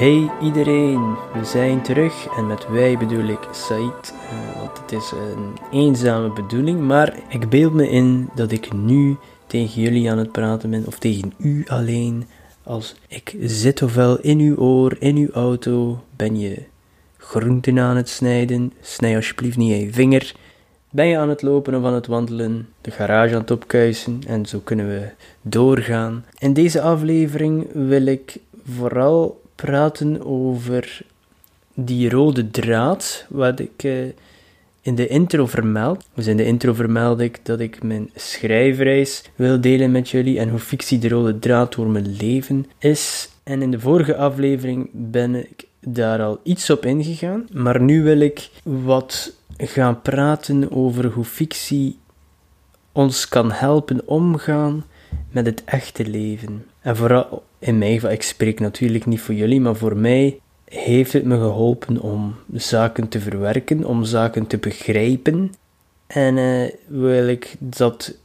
Hey iedereen, we zijn terug en met wij bedoel ik Said, eh, want het is een eenzame bedoeling, maar ik beeld me in dat ik nu tegen jullie aan het praten ben, of tegen u alleen, als ik zit ofwel in uw oor, in uw auto, ben je groenten aan het snijden, snij alsjeblieft niet je vinger, ben je aan het lopen of aan het wandelen, de garage aan het opkuisen en zo kunnen we doorgaan. In deze aflevering wil ik vooral praten over die rode draad, wat ik uh, in de intro vermeld. Dus in de intro vermeld ik dat ik mijn schrijfreis wil delen met jullie en hoe fictie de rode draad door mijn leven is. En in de vorige aflevering ben ik daar al iets op ingegaan, maar nu wil ik wat gaan praten over hoe fictie ons kan helpen omgaan met het echte leven. En vooral in mijn geval, ik spreek natuurlijk niet voor jullie, maar voor mij heeft het me geholpen om zaken te verwerken, om zaken te begrijpen. En uh, wil ik dat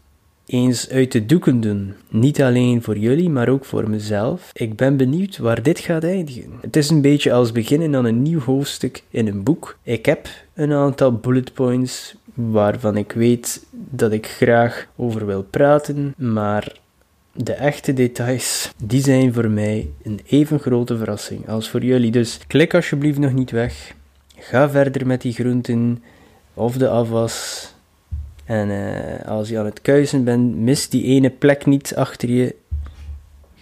eens uit de doeken doen. Niet alleen voor jullie, maar ook voor mezelf. Ik ben benieuwd waar dit gaat eindigen. Het is een beetje als beginnen aan een nieuw hoofdstuk in een boek. Ik heb een aantal bullet points waarvan ik weet dat ik graag over wil praten, maar de echte details, die zijn voor mij een even grote verrassing als voor jullie. Dus klik alsjeblieft nog niet weg. Ga verder met die groenten of de afwas. En uh, als je aan het kuisen bent, mis die ene plek niet achter je.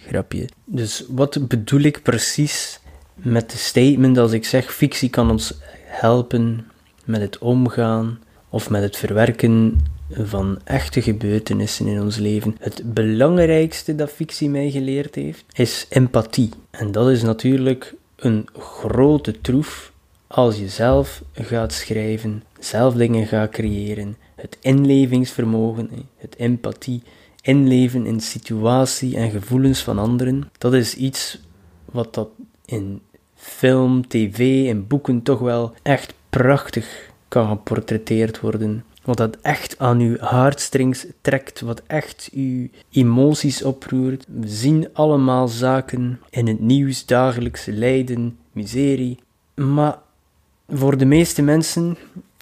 Grapje. Dus wat bedoel ik precies met de statement als ik zeg fictie kan ons helpen met het omgaan of met het verwerken van echte gebeurtenissen in ons leven. Het belangrijkste dat fictie mij geleerd heeft, is empathie. En dat is natuurlijk een grote troef als je zelf gaat schrijven, zelf dingen gaat creëren. Het inlevingsvermogen, het empathie, inleven in situatie en gevoelens van anderen, dat is iets wat dat in film, tv en boeken toch wel echt prachtig kan geportretteerd worden. Wat dat echt aan uw heartstrings trekt, wat echt uw emoties oproert. We zien allemaal zaken in het nieuws, dagelijkse lijden, miserie. Maar voor de meeste mensen,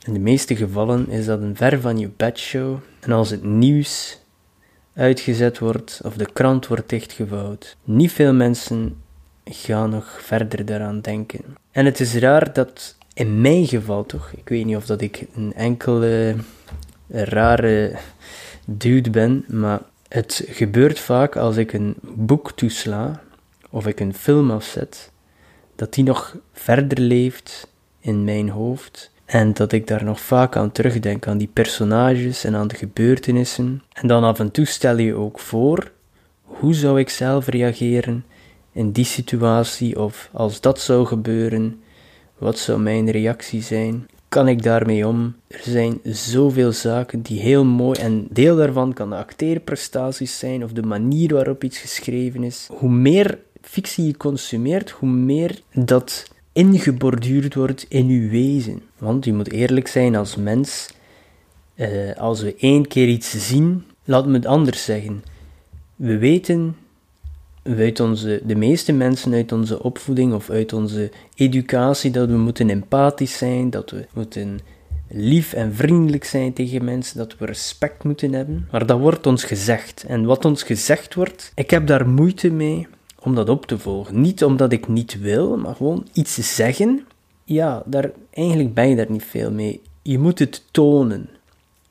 in de meeste gevallen, is dat een ver van je bedshow. En als het nieuws uitgezet wordt of de krant wordt dichtgevouwd, niet veel mensen gaan nog verder daaraan denken. En het is raar dat in mijn geval toch, ik weet niet of dat ik een enkele rare dude ben, maar het gebeurt vaak als ik een boek toesla of ik een film afzet, dat die nog verder leeft in mijn hoofd en dat ik daar nog vaak aan terugdenk, aan die personages en aan de gebeurtenissen. En dan af en toe stel je ook voor, hoe zou ik zelf reageren in die situatie of als dat zou gebeuren, wat zou mijn reactie zijn? Kan ik daarmee om? Er zijn zoveel zaken die heel mooi en deel daarvan kan de acteerprestaties zijn of de manier waarop iets geschreven is. Hoe meer fictie je consumeert, hoe meer dat ingeborduurd wordt in je wezen. Want je moet eerlijk zijn als mens. Uh, als we één keer iets zien, laat me het anders zeggen. We weten uit onze, de meeste mensen uit onze opvoeding of uit onze educatie dat we moeten empathisch zijn, dat we moeten lief en vriendelijk zijn tegen mensen, dat we respect moeten hebben. Maar dat wordt ons gezegd. En wat ons gezegd wordt, ik heb daar moeite mee om dat op te volgen. Niet omdat ik niet wil, maar gewoon iets zeggen. Ja, daar, eigenlijk ben je daar niet veel mee. Je moet het tonen.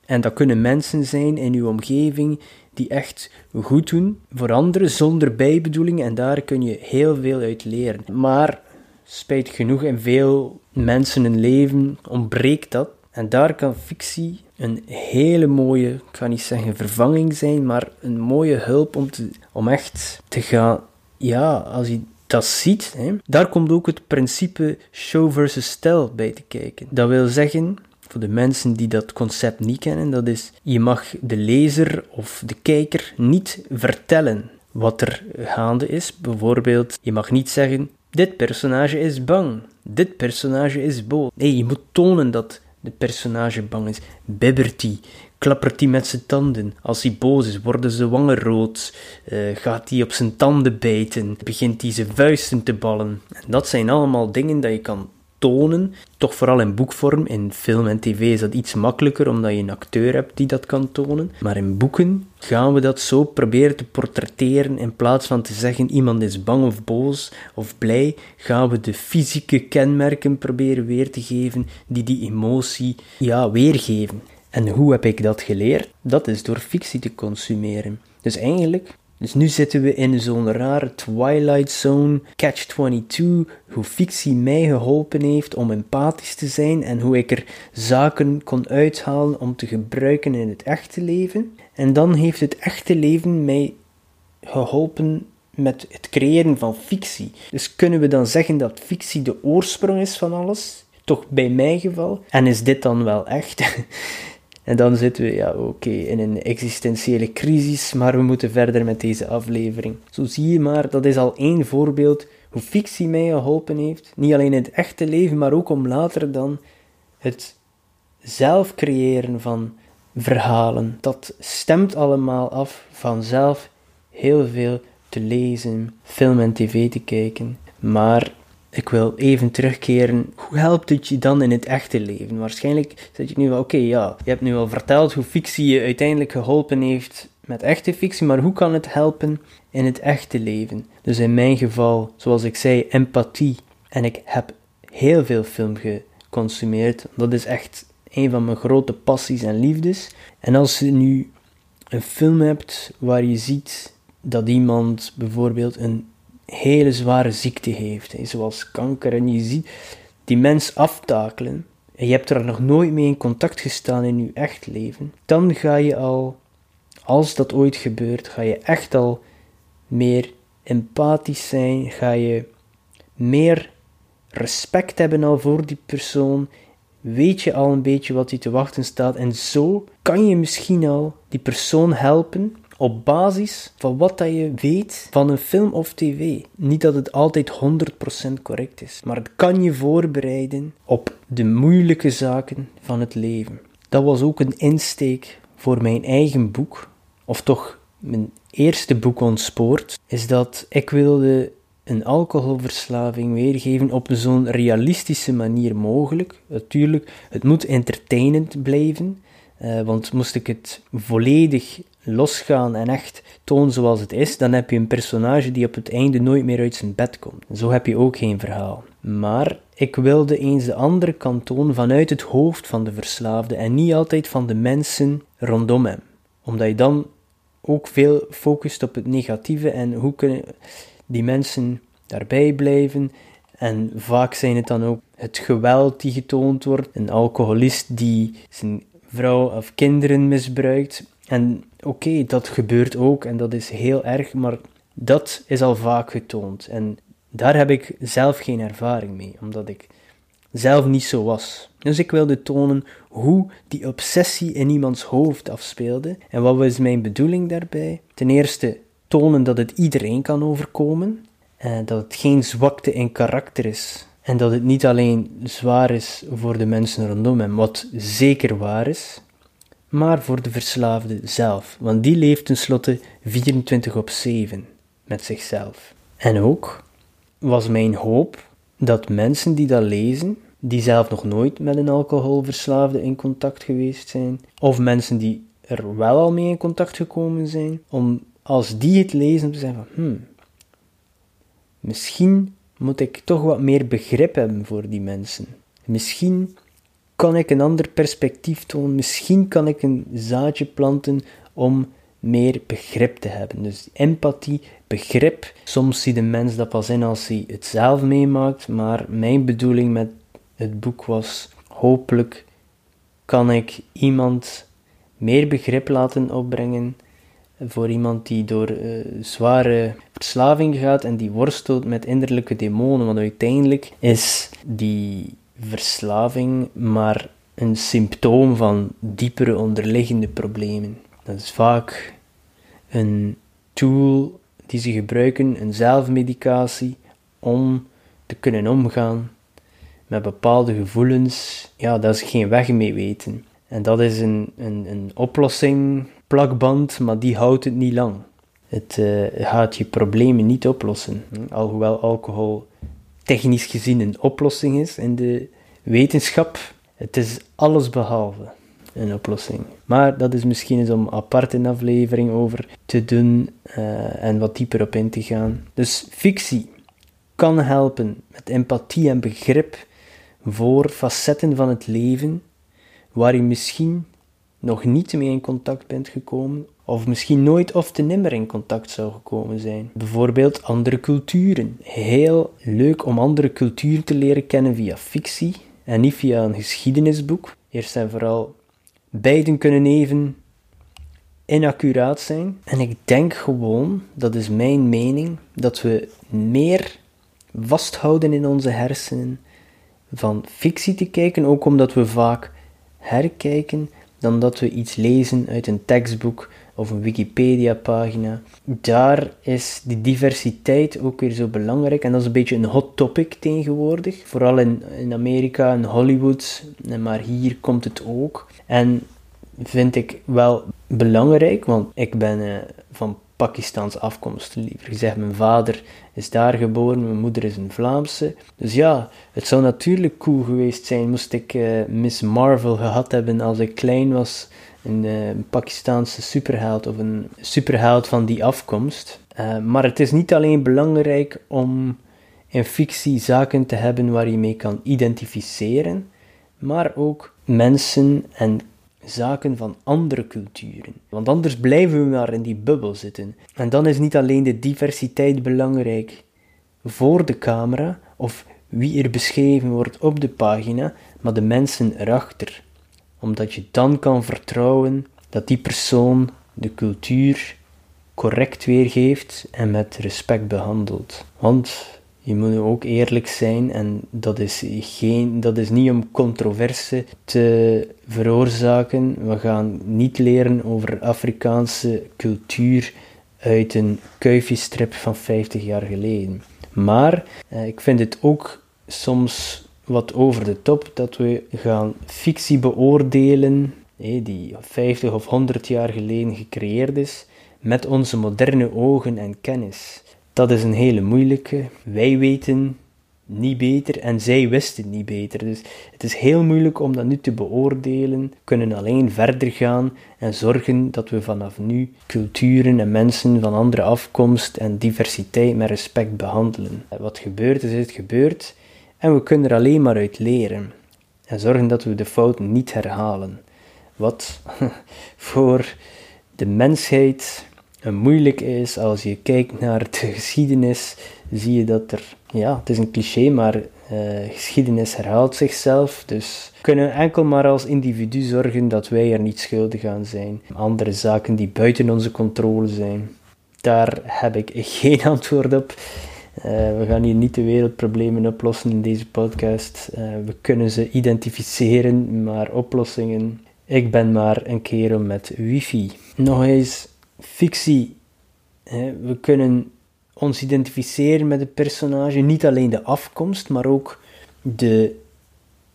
En dat kunnen mensen zijn in uw omgeving die echt goed doen voor anderen zonder bijbedoeling en daar kun je heel veel uit leren. Maar spijt genoeg in veel mensen hun leven ontbreekt dat. En daar kan fictie een hele mooie, ik ga niet zeggen vervanging zijn, maar een mooie hulp om, te, om echt te gaan, ja, als je dat ziet, daar komt ook het principe show versus tell bij te kijken. Dat wil zeggen, voor de mensen die dat concept niet kennen, dat is je mag de lezer of de kijker niet vertellen wat er gaande is. Bijvoorbeeld, je mag niet zeggen: dit personage is bang, dit personage is boos. Nee, je moet tonen dat de personage bang is. Bibbert hij? Klappert hij met zijn tanden? Als hij boos is, worden zijn wangen rood? Uh, gaat hij op zijn tanden bijten? Begint hij zijn vuisten te ballen? En dat zijn allemaal dingen dat je kan tonen. Toch vooral in boekvorm. In film en tv is dat iets makkelijker, omdat je een acteur hebt die dat kan tonen. Maar in boeken gaan we dat zo proberen te portretteren. In plaats van te zeggen iemand is bang of boos of blij, gaan we de fysieke kenmerken proberen weer te geven die die emotie ja, weergeven. En hoe heb ik dat geleerd? Dat is door fictie te consumeren. Dus eigenlijk dus nu zitten we in zo'n rare Twilight Zone, Catch-22, hoe fictie mij geholpen heeft om empathisch te zijn en hoe ik er zaken kon uithalen om te gebruiken in het echte leven. En dan heeft het echte leven mij geholpen met het creëren van fictie. Dus kunnen we dan zeggen dat fictie de oorsprong is van alles? Toch bij mijn geval. En is dit dan wel echt? En dan zitten we, ja, oké, in een existentiële crisis, maar we moeten verder met deze aflevering. Zo zie je maar, dat is al één voorbeeld hoe fictie mij geholpen heeft. Niet alleen in het echte leven, maar ook om later dan het zelf creëren van verhalen. Dat stemt allemaal af van zelf heel veel te lezen, film en tv te kijken. Maar ik wil even terugkeren. Hoe helpt het je dan in het echte leven? Waarschijnlijk zeg je nu wel, oké, ja, je hebt nu al verteld hoe fictie je uiteindelijk geholpen heeft met echte fictie, maar hoe kan het helpen in het echte leven? Dus in mijn geval, zoals ik zei, empathie. En ik heb heel veel film geconsumeerd. Dat is echt een van mijn grote passies en liefdes. En als je nu een film hebt waar je ziet dat iemand bijvoorbeeld een hele zware ziekte heeft, zoals kanker, en je ziet die mens aftakelen, en je hebt er nog nooit mee in contact gestaan in je echt leven, dan ga je al, als dat ooit gebeurt, ga je echt al meer empathisch zijn, ga je meer respect hebben al voor die persoon, weet je al een beetje wat je te wachten staat. En zo kan je misschien al die persoon helpen op basis van wat dat je weet van een film of tv. Niet dat het altijd 100% correct is, maar het kan je voorbereiden op de moeilijke zaken van het leven. Dat was ook een insteek voor mijn eigen boek, of toch mijn eerste boek ontspoord, is dat ik wilde een alcoholverslaving weergeven op zo'n realistische manier mogelijk. Natuurlijk, het moet entertainend blijven, uh, want moest ik het volledig losgaan en echt toon zoals het is, dan heb je een personage die op het einde nooit meer uit zijn bed komt. Zo heb je ook geen verhaal. Maar ik wilde eens de andere kant tonen vanuit het hoofd van de verslaafde en niet altijd van de mensen rondom hem. Omdat je dan ook veel focust op het negatieve en hoe kunnen die mensen daarbij blijven. En vaak zijn het dan ook het geweld die getoond wordt, een alcoholist die zijn vrouw of kinderen misbruikt. En oké, dat gebeurt ook en dat is heel erg, maar dat is al vaak getoond. En daar heb ik zelf geen ervaring mee, omdat ik zelf niet zo was. Dus ik wilde tonen hoe die obsessie in iemands hoofd afspeelde. En wat was mijn bedoeling daarbij? Ten eerste tonen dat het iedereen kan overkomen, en eh, dat het geen zwakte in karakter is. En dat het niet alleen zwaar is voor de mensen rondom hem, wat zeker waar is, maar voor de verslaafde zelf, want die leeft tenslotte 24 op 7 met zichzelf. En ook was mijn hoop dat mensen die dat lezen, die zelf nog nooit met een alcoholverslaafde in contact geweest zijn, of mensen die er wel al mee in contact gekomen zijn, om als die het lezen te zeggen van, hmm, misschien moet ik toch wat meer begrip hebben voor die mensen. Misschien kan ik een ander perspectief tonen. Misschien kan ik een zaadje planten om meer begrip te hebben. Dus empathie, begrip. Soms ziet de mens dat pas in als hij het zelf meemaakt, maar mijn bedoeling met het boek was hopelijk kan ik iemand meer begrip laten opbrengen voor iemand die door uh, zware verslaving gaat en die worstelt met innerlijke demonen. Want uiteindelijk is die verslaving maar een symptoom van diepere onderliggende problemen. Dat is vaak een tool die ze gebruiken, een zelfmedicatie, om te kunnen omgaan met bepaalde gevoelens, ja, dat ze geen weg mee weten. En dat is een, een, een oplossing, plakband, maar die houdt het niet lang. Het uh, gaat je problemen niet oplossen. Alhoewel alcohol technisch gezien een oplossing is in de wetenschap, het is alles behalve een oplossing. Maar dat is misschien eens om apart een aflevering over te doen uh, en wat dieper op in te gaan. Dus fictie kan helpen met empathie en begrip voor facetten van het leven waar je misschien nog niet mee in contact bent gekomen, of misschien nooit of te nimmer in contact zou gekomen zijn. Bijvoorbeeld andere culturen. Heel leuk om andere culturen te leren kennen via fictie en niet via een geschiedenisboek. Eerst en vooral, beiden kunnen even inaccuraat zijn. En ik denk gewoon, dat is mijn mening, dat we meer vasthouden in onze hersenen van fictie te kijken, ook omdat we vaak herkijken dan dat we iets lezen uit een tekstboek of een Wikipedia-pagina. Daar is die diversiteit ook weer zo belangrijk en dat is een beetje een hot topic tegenwoordig, vooral in, in Amerika en Hollywood, maar hier komt het ook. En vind ik wel belangrijk, want ik ben uh, van Pakistaans afkomst. Liever gezegd, mijn vader is daar geboren, mijn moeder is een Vlaamse. Dus ja, het zou natuurlijk cool geweest zijn moest ik uh, Miss Marvel gehad hebben als ik klein was. Een, uh, Pakistaanse superheld of een superheld van die afkomst. Uh, maar het is niet alleen belangrijk om in fictie zaken te hebben waar je mee kan identificeren, maar ook mensen en zaken van andere culturen. Want anders blijven we maar in die bubbel zitten. En dan is niet alleen de diversiteit belangrijk voor de camera of wie er beschreven wordt op de pagina, maar de mensen erachter. Omdat je dan kan vertrouwen dat die persoon de cultuur correct weergeeft en met respect behandelt. Want je moet ook eerlijk zijn en dat is, geen, dat is niet om controverse te veroorzaken. We gaan niet leren over Afrikaanse cultuur uit een kuifjestrip van 50 jaar geleden. Maar eh, ik vind het ook soms wat over de top dat we gaan fictie beoordelen die 50 of 100 jaar geleden gecreëerd is met onze moderne ogen en kennis. Dat is een hele moeilijke. Wij weten niet beter en zij wisten niet beter. Dus het is heel moeilijk om dat nu te beoordelen. We kunnen alleen verder gaan en zorgen dat we vanaf nu culturen en mensen van andere afkomst en diversiteit met respect behandelen. Wat gebeurt is het gebeurt en we kunnen er alleen maar uit leren. En zorgen dat we de fouten niet herhalen. Wat voor de mensheid moeilijk is. Als je kijkt naar de geschiedenis, zie je dat er, ja, het is een cliché, maar uh, geschiedenis herhaalt zichzelf. Dus we kunnen enkel maar als individu zorgen dat wij er niet schuldig aan zijn. Andere zaken die buiten onze controle zijn, daar heb ik geen antwoord op. Uh, we gaan hier niet de wereldproblemen oplossen in deze podcast. Uh, we kunnen ze identificeren, maar oplossingen. Ik ben maar een kerel met wifi. Nog eens fictie. We kunnen ons identificeren met een personage, niet alleen de afkomst, maar ook de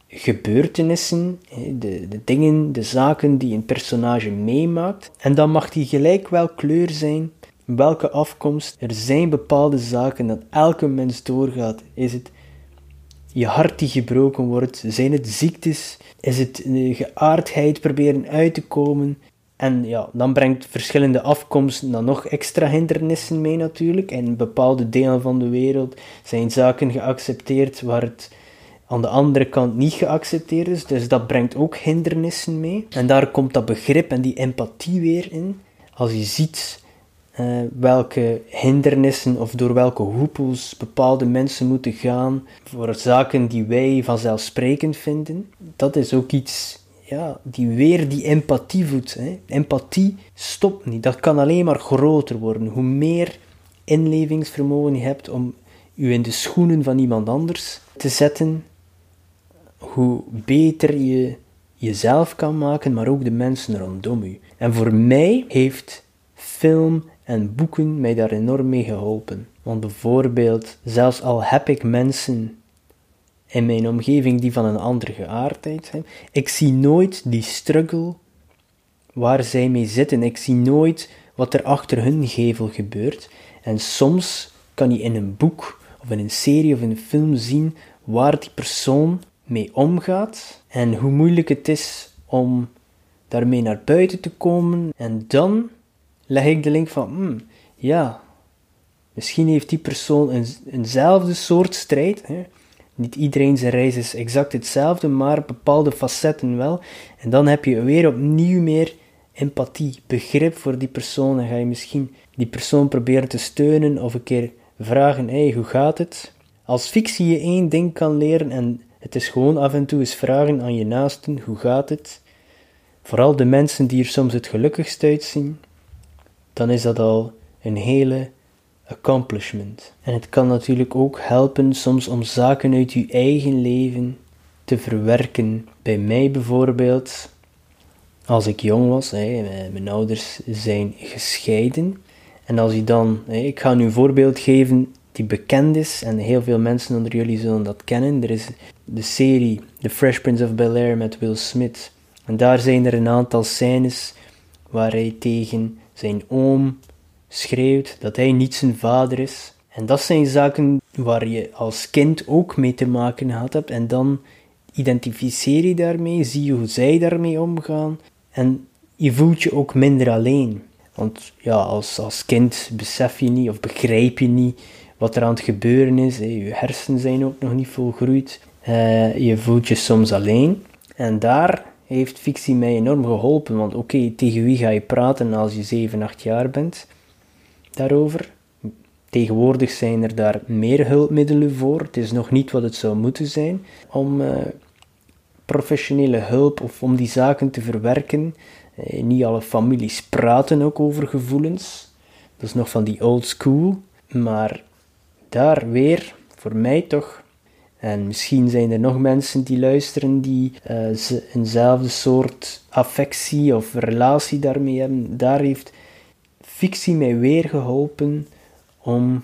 gebeurtenissen, de, de dingen, de zaken die een personage meemaakt. En dan mag die gelijk wel kleur zijn, welke afkomst. Er zijn bepaalde zaken dat elke mens doorgaat. Is het je hart die gebroken wordt? Zijn het ziektes? Is het geaardheid proberen uit te komen? En ja, dan brengt verschillende afkomsten dan nog extra hindernissen mee natuurlijk. In bepaalde delen van de wereld zijn zaken geaccepteerd waar het aan de andere kant niet geaccepteerd is. Dus dat brengt ook hindernissen mee. En daar komt dat begrip en die empathie weer in. Als je ziet uh, welke hindernissen of door welke hoepels bepaalde mensen moeten gaan voor zaken die wij vanzelfsprekend vinden, dat is ook iets ja, die weer die empathie voedt. Hè. Empathie stopt niet, dat kan alleen maar groter worden. Hoe meer inlevingsvermogen je hebt om je in de schoenen van iemand anders te zetten, hoe beter je jezelf kan maken, maar ook de mensen rondom je. En voor mij heeft film en boeken mij daar enorm mee geholpen. Want bijvoorbeeld, zelfs al heb ik mensen in mijn omgeving die van een andere geaardheid zijn, ik zie nooit die struggle waar zij mee zitten. Ik zie nooit wat er achter hun gevel gebeurt. En soms kan je in een boek of in een serie of in een film zien waar die persoon mee omgaat en hoe moeilijk het is om daarmee naar buiten te komen. En dan leg ik de link van, hmm, ja, misschien heeft die persoon een, eenzelfde soort strijd. Hè? Niet iedereen zijn reis is exact hetzelfde, maar bepaalde facetten wel. En dan heb je weer opnieuw meer empathie, begrip voor die persoon. En ga je misschien die persoon proberen te steunen of een keer vragen: hey, hoe gaat het? Als fictie je één ding kan leren en het is gewoon af en toe eens vragen aan je naasten: hoe gaat het? Vooral de mensen die er soms het gelukkigst uitzien, dan is dat al een hele accomplishment. En het kan natuurlijk ook helpen soms om zaken uit je eigen leven te verwerken. Bij mij bijvoorbeeld, als ik jong was, hè, mijn ouders zijn gescheiden. En als je dan, ik ga nu een voorbeeld geven die bekend is en heel veel mensen onder jullie zullen dat kennen. Er is de serie The Fresh Prince of Bel Air met Will Smith. En daar zijn er een aantal scènes waar hij tegen zijn oom schreeuwt dat hij niet zijn vader is. En dat zijn zaken waar je als kind ook mee te maken gehad hebt. En dan identificeer je daarmee, zie je hoe zij daarmee omgaan. En je voelt je ook minder alleen. Want ja, als, als kind besef je niet of begrijp je niet wat er aan het gebeuren is. Je hersenen zijn ook nog niet volgroeid. Uh, je voelt je soms alleen. En daar heeft fictie mij enorm geholpen. Want oké, tegen wie ga je praten als je 7, 8 jaar bent daarover? Tegenwoordig zijn er daar meer hulpmiddelen voor. Het is nog niet wat het zou moeten zijn om uh, professionele hulp of om die zaken te verwerken. Uh, niet alle families praten ook over gevoelens. Dat is nog van die old school. Maar daar weer, voor mij toch, en misschien zijn er nog mensen die luisteren die uh, eenzelfde soort affectie of relatie daarmee hebben. Daar heeft fictie mij weer geholpen om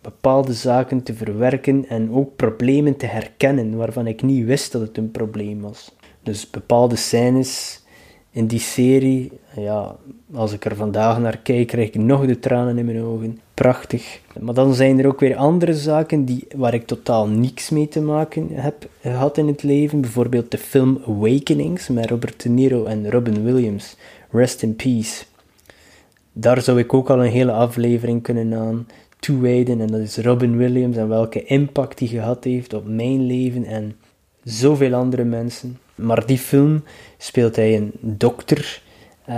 bepaalde zaken te verwerken en ook problemen te herkennen waarvan ik niet wist dat het een probleem was. Dus bepaalde scènes in die serie, ja, als ik er vandaag naar kijk, krijg ik nog de tranen in mijn ogen. Prachtig. Maar dan zijn er ook weer andere zaken die, waar ik totaal niks mee te maken heb gehad in het leven. Bijvoorbeeld de film Awakenings met Robert De Niro en Robin Williams. Rest in peace. Daar zou ik ook al een hele aflevering kunnen aan toewijden. En dat is Robin Williams en welke impact die gehad heeft op mijn leven en zoveel andere mensen. Maar die film speelt hij een dokter, uh,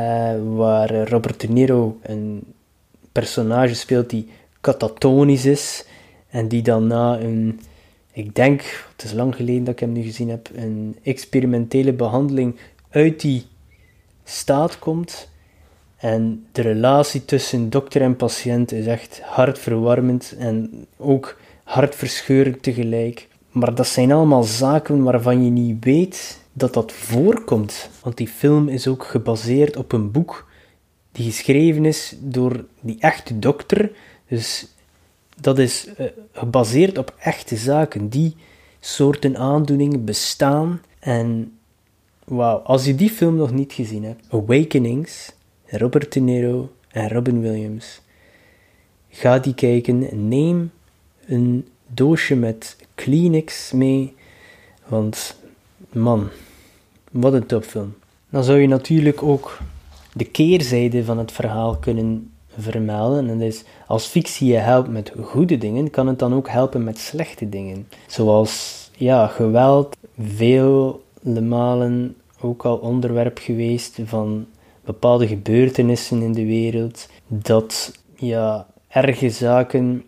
waar Robert De Niro een personage speelt die katatonisch is en die dan na een, ik denk, het is lang geleden dat ik hem nu gezien heb, een experimentele behandeling uit die staat komt. En de relatie tussen dokter en patiënt is echt hartverwarmend en ook hartverscheurend tegelijk. Maar dat zijn allemaal zaken waarvan je niet weet dat dat voorkomt. Want die film is ook gebaseerd op een boek die geschreven is door die echte dokter. Dus dat is uh, gebaseerd op echte zaken. Die soorten aandoeningen bestaan. En wauw, als je die film nog niet gezien hebt, Awakenings, Robert De Niro en Robin Williams, ga die kijken. Neem een doosje met Kleenex mee, want man, wat een topfilm. Dan zou je natuurlijk ook de keerzijde van het verhaal kunnen vermelden. En is, als fictie je helpt met goede dingen, kan het dan ook helpen met slechte dingen. Zoals ja, geweld, vele malen ook al onderwerp geweest van bepaalde gebeurtenissen in de wereld, dat ja, erge zaken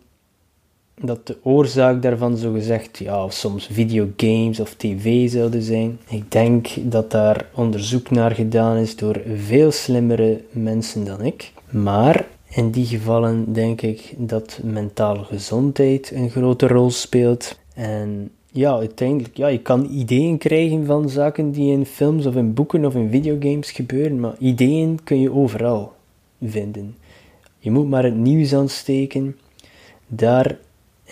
dat de oorzaak daarvan zogezegd ja, soms videogames of tv zouden zijn. Ik denk dat daar onderzoek naar gedaan is door veel slimmere mensen dan ik. Maar in die gevallen denk ik dat mentale gezondheid een grote rol speelt. En ja, uiteindelijk, ja, je kan ideeën krijgen van zaken die in films of in boeken of in videogames gebeuren, maar ideeën kun je overal vinden. Je moet maar het nieuws aansteken. Daar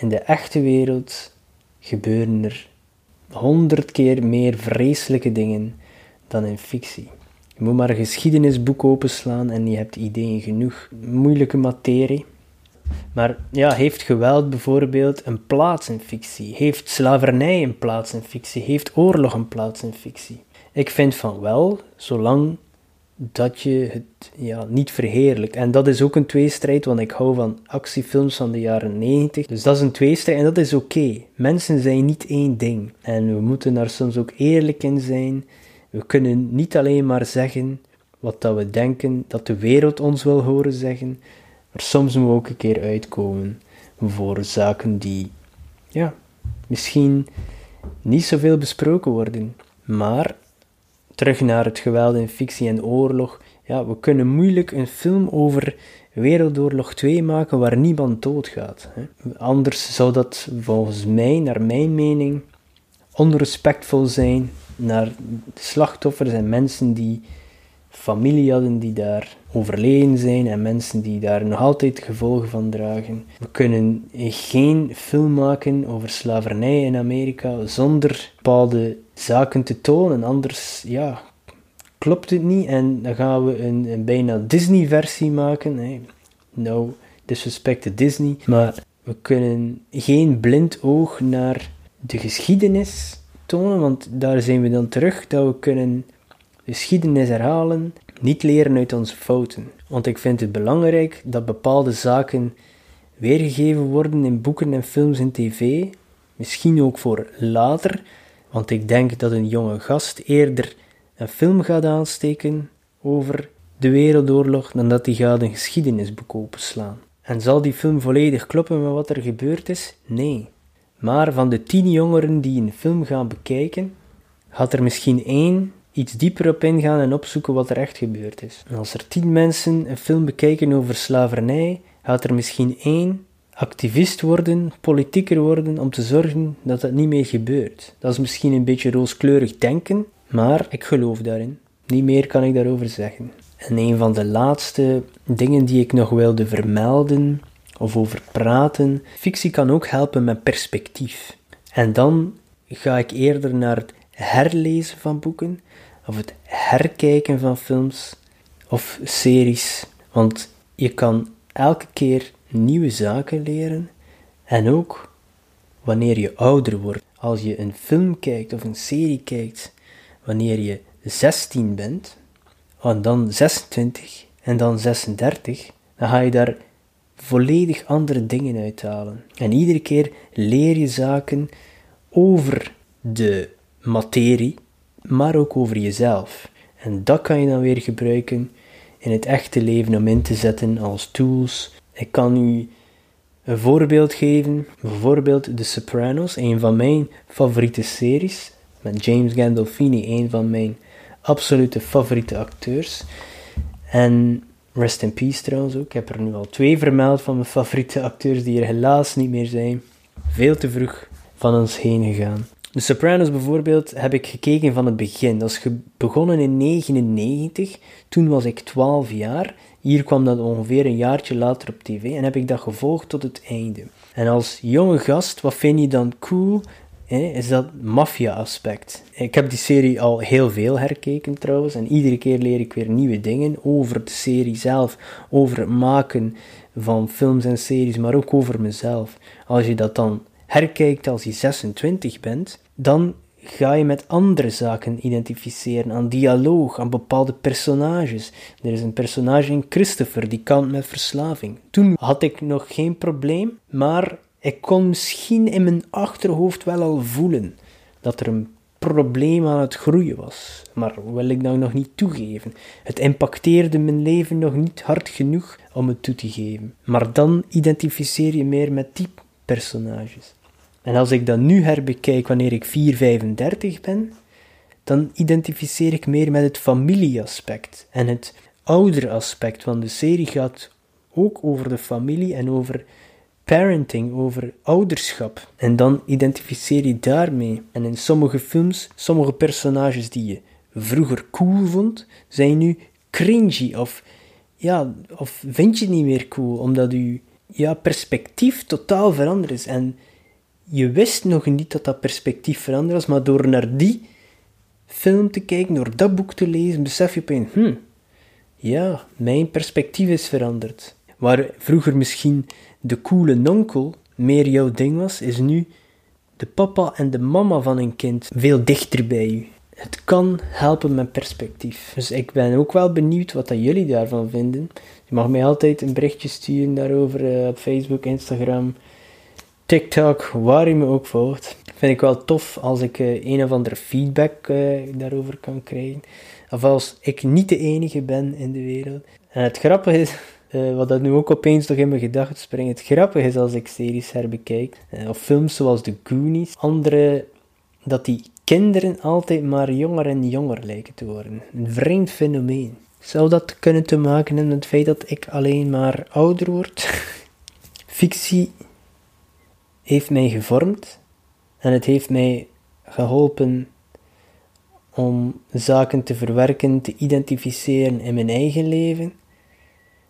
in de echte wereld gebeuren er honderd keer meer vreselijke dingen dan in fictie. Je moet maar een geschiedenisboek openslaan en je hebt ideeën genoeg. Moeilijke materie. Maar ja, heeft geweld bijvoorbeeld een plaats in fictie? Heeft slavernij een plaats in fictie? Heeft oorlog een plaats in fictie? Ik vind van wel, zolang dat je het ja, niet verheerlijkt. En dat is ook een tweestrijd, want ik hou van actiefilms van de jaren 90. Dus dat is een tweestrijd en dat is oké. Mensen zijn niet één ding. En we moeten daar soms ook eerlijk in zijn. We kunnen niet alleen maar zeggen wat dat we denken dat de wereld ons wil horen zeggen, maar soms moeten we ook een keer uitkomen voor zaken die, ja, misschien niet zoveel besproken worden. Maar terug naar het geweld in fictie en oorlog. Ja, we kunnen moeilijk een film over Wereldoorlog 2 maken waar niemand doodgaat. Hè. Anders zou dat volgens mij, naar mijn mening, onrespectvol zijn naar slachtoffers en mensen die familie hadden die daar overleden zijn en mensen die daar nog altijd gevolgen van dragen. We kunnen geen film maken over slavernij in Amerika zonder bepaalde zaken te tonen, anders ja, klopt het niet en dan gaan we een, een bijna Disney-versie maken. Hey, no disrespect to Disney, maar we kunnen geen blind oog naar de geschiedenis tonen, want daar zijn we dan terug, dat we kunnen geschiedenis herhalen, niet leren uit onze fouten. Want ik vind het belangrijk dat bepaalde zaken weergegeven worden in boeken en films en tv, misschien ook voor later, want ik denk dat een jonge gast eerder een film gaat aansteken over de Wereldoorlog dan dat hij gaat een geschiedenisboek openslaan. En zal die film volledig kloppen met wat er gebeurd is? Nee. Maar van de tien jongeren die een film gaan bekijken, gaat er misschien één iets dieper op ingaan en opzoeken wat er echt gebeurd is. En als er tien mensen een film bekijken over slavernij, gaat er misschien één activist worden, politieker worden, om te zorgen dat dat niet meer gebeurt. Dat is misschien een beetje rooskleurig denken, maar ik geloof daarin. Niet meer kan ik daarover zeggen. En een van de laatste dingen die ik nog wilde vermelden of over praten, fictie kan ook helpen met perspectief. En dan ga ik eerder naar het herlezen van boeken of het herkijken van films of series. Want je kan elke keer nieuwe zaken leren en ook wanneer je ouder wordt. Als je een film kijkt of een serie kijkt wanneer je 16 bent, en dan 26 en dan 36, dan ga je daar volledig andere dingen uithalen. En iedere keer leer je zaken over de materie, maar ook over jezelf. En dat kan je dan weer gebruiken in het echte leven om in te zetten als tools. Ik kan u een voorbeeld geven, bijvoorbeeld The Sopranos, een van mijn favoriete series, met James Gandolfini, een van mijn absolute favoriete acteurs. En rest in peace trouwens ook. Ik heb er nu al twee vermeld van mijn favoriete acteurs die er helaas niet meer zijn. Veel te vroeg van ons heen gegaan. De Sopranos bijvoorbeeld heb ik gekeken van het begin. Dat is begonnen in 1999. Toen was ik 12 jaar. Hier kwam dat ongeveer een jaartje later op tv en heb ik dat gevolgd tot het einde. En als jonge gast, wat vind je dan cool? is dat maffia-aspect. Ik heb die serie al heel veel herkeken trouwens, en iedere keer leer ik weer nieuwe dingen over de serie zelf, over het maken van films en series, maar ook over mezelf. Als je dat dan herkijkt als je 26 bent, dan ga je met andere zaken identificeren, aan dialoog, aan bepaalde personages. Er is een personage in Christopher die kan met verslaving. Toen had ik nog geen probleem, maar ik kon misschien in mijn achterhoofd wel al voelen dat er een probleem aan het groeien was, maar wil ik dat nog niet toegeven. Het impacteerde mijn leven nog niet hard genoeg om het toe te geven. Maar dan identificeer je meer met die personages. En als ik dat nu herbekijk wanneer ik 4, 35 ben, dan identificeer ik meer met het familieaspect en het oudere aspect, want de serie gaat ook over de familie en over parenting, over ouderschap. En dan identificeer je daarmee. En in sommige films, sommige personages die je vroeger cool vond, zijn nu cringy of, ja, of vind je niet meer cool, omdat je ja, perspectief totaal veranderd is. En je wist nog niet dat dat perspectief veranderd was, maar door naar die film te kijken, door dat boek te lezen, besef je opeens, hm, ja, mijn perspectief is veranderd. Waar vroeger misschien de coole nonkel meer jouw ding was, is nu de papa en de mama van een kind veel dichter bij u. Het kan helpen met perspectief. Dus ik ben ook wel benieuwd wat dat jullie daarvan vinden. Je mag mij altijd een berichtje sturen daarover uh, op Facebook, Instagram, TikTok, waar je me ook volgt. Vind ik wel tof als ik uh, een of andere feedback uh, daarover kan krijgen. Of als ik niet de enige ben in de wereld. En het grappige is, uh, wat dat nu ook opeens nog in mijn gedachten springt. Het grappige is als ik series herbekijk, of films zoals The Goonies, andere, dat die kinderen altijd maar jonger en jonger lijken te worden. Een vreemd fenomeen. Zou dat kunnen te maken hebben met het feit dat ik alleen maar ouder word? Fictie heeft mij gevormd en het heeft mij geholpen om zaken te verwerken, te identificeren in mijn eigen leven.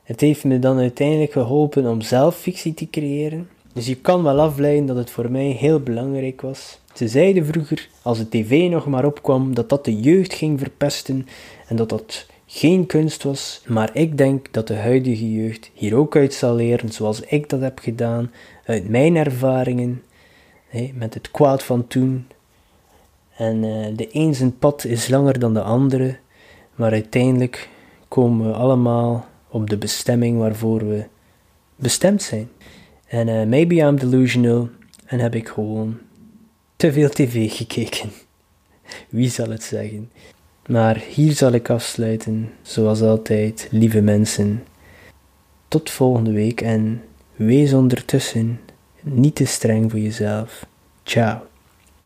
Het heeft me dan uiteindelijk geholpen om zelf fictie te creëren. Dus je kan wel afleiden dat het voor mij heel belangrijk was. Ze zeiden vroeger, als de tv nog maar opkwam, dat dat de jeugd ging verpesten en dat dat geen kunst was. Maar ik denk dat de huidige jeugd hier ook uit zal leren, zoals ik dat heb gedaan, uit mijn ervaringen, met het kwaad van toen. En uh, de een zijn pad is langer dan de andere, maar uiteindelijk komen we allemaal op de bestemming waarvoor we bestemd zijn. En uh, maybe I'm delusional en heb ik gewoon te veel tv gekeken. Wie zal het zeggen? Maar hier zal ik afsluiten, zoals altijd, lieve mensen. Tot volgende week en wees ondertussen niet te streng voor jezelf. Ciao.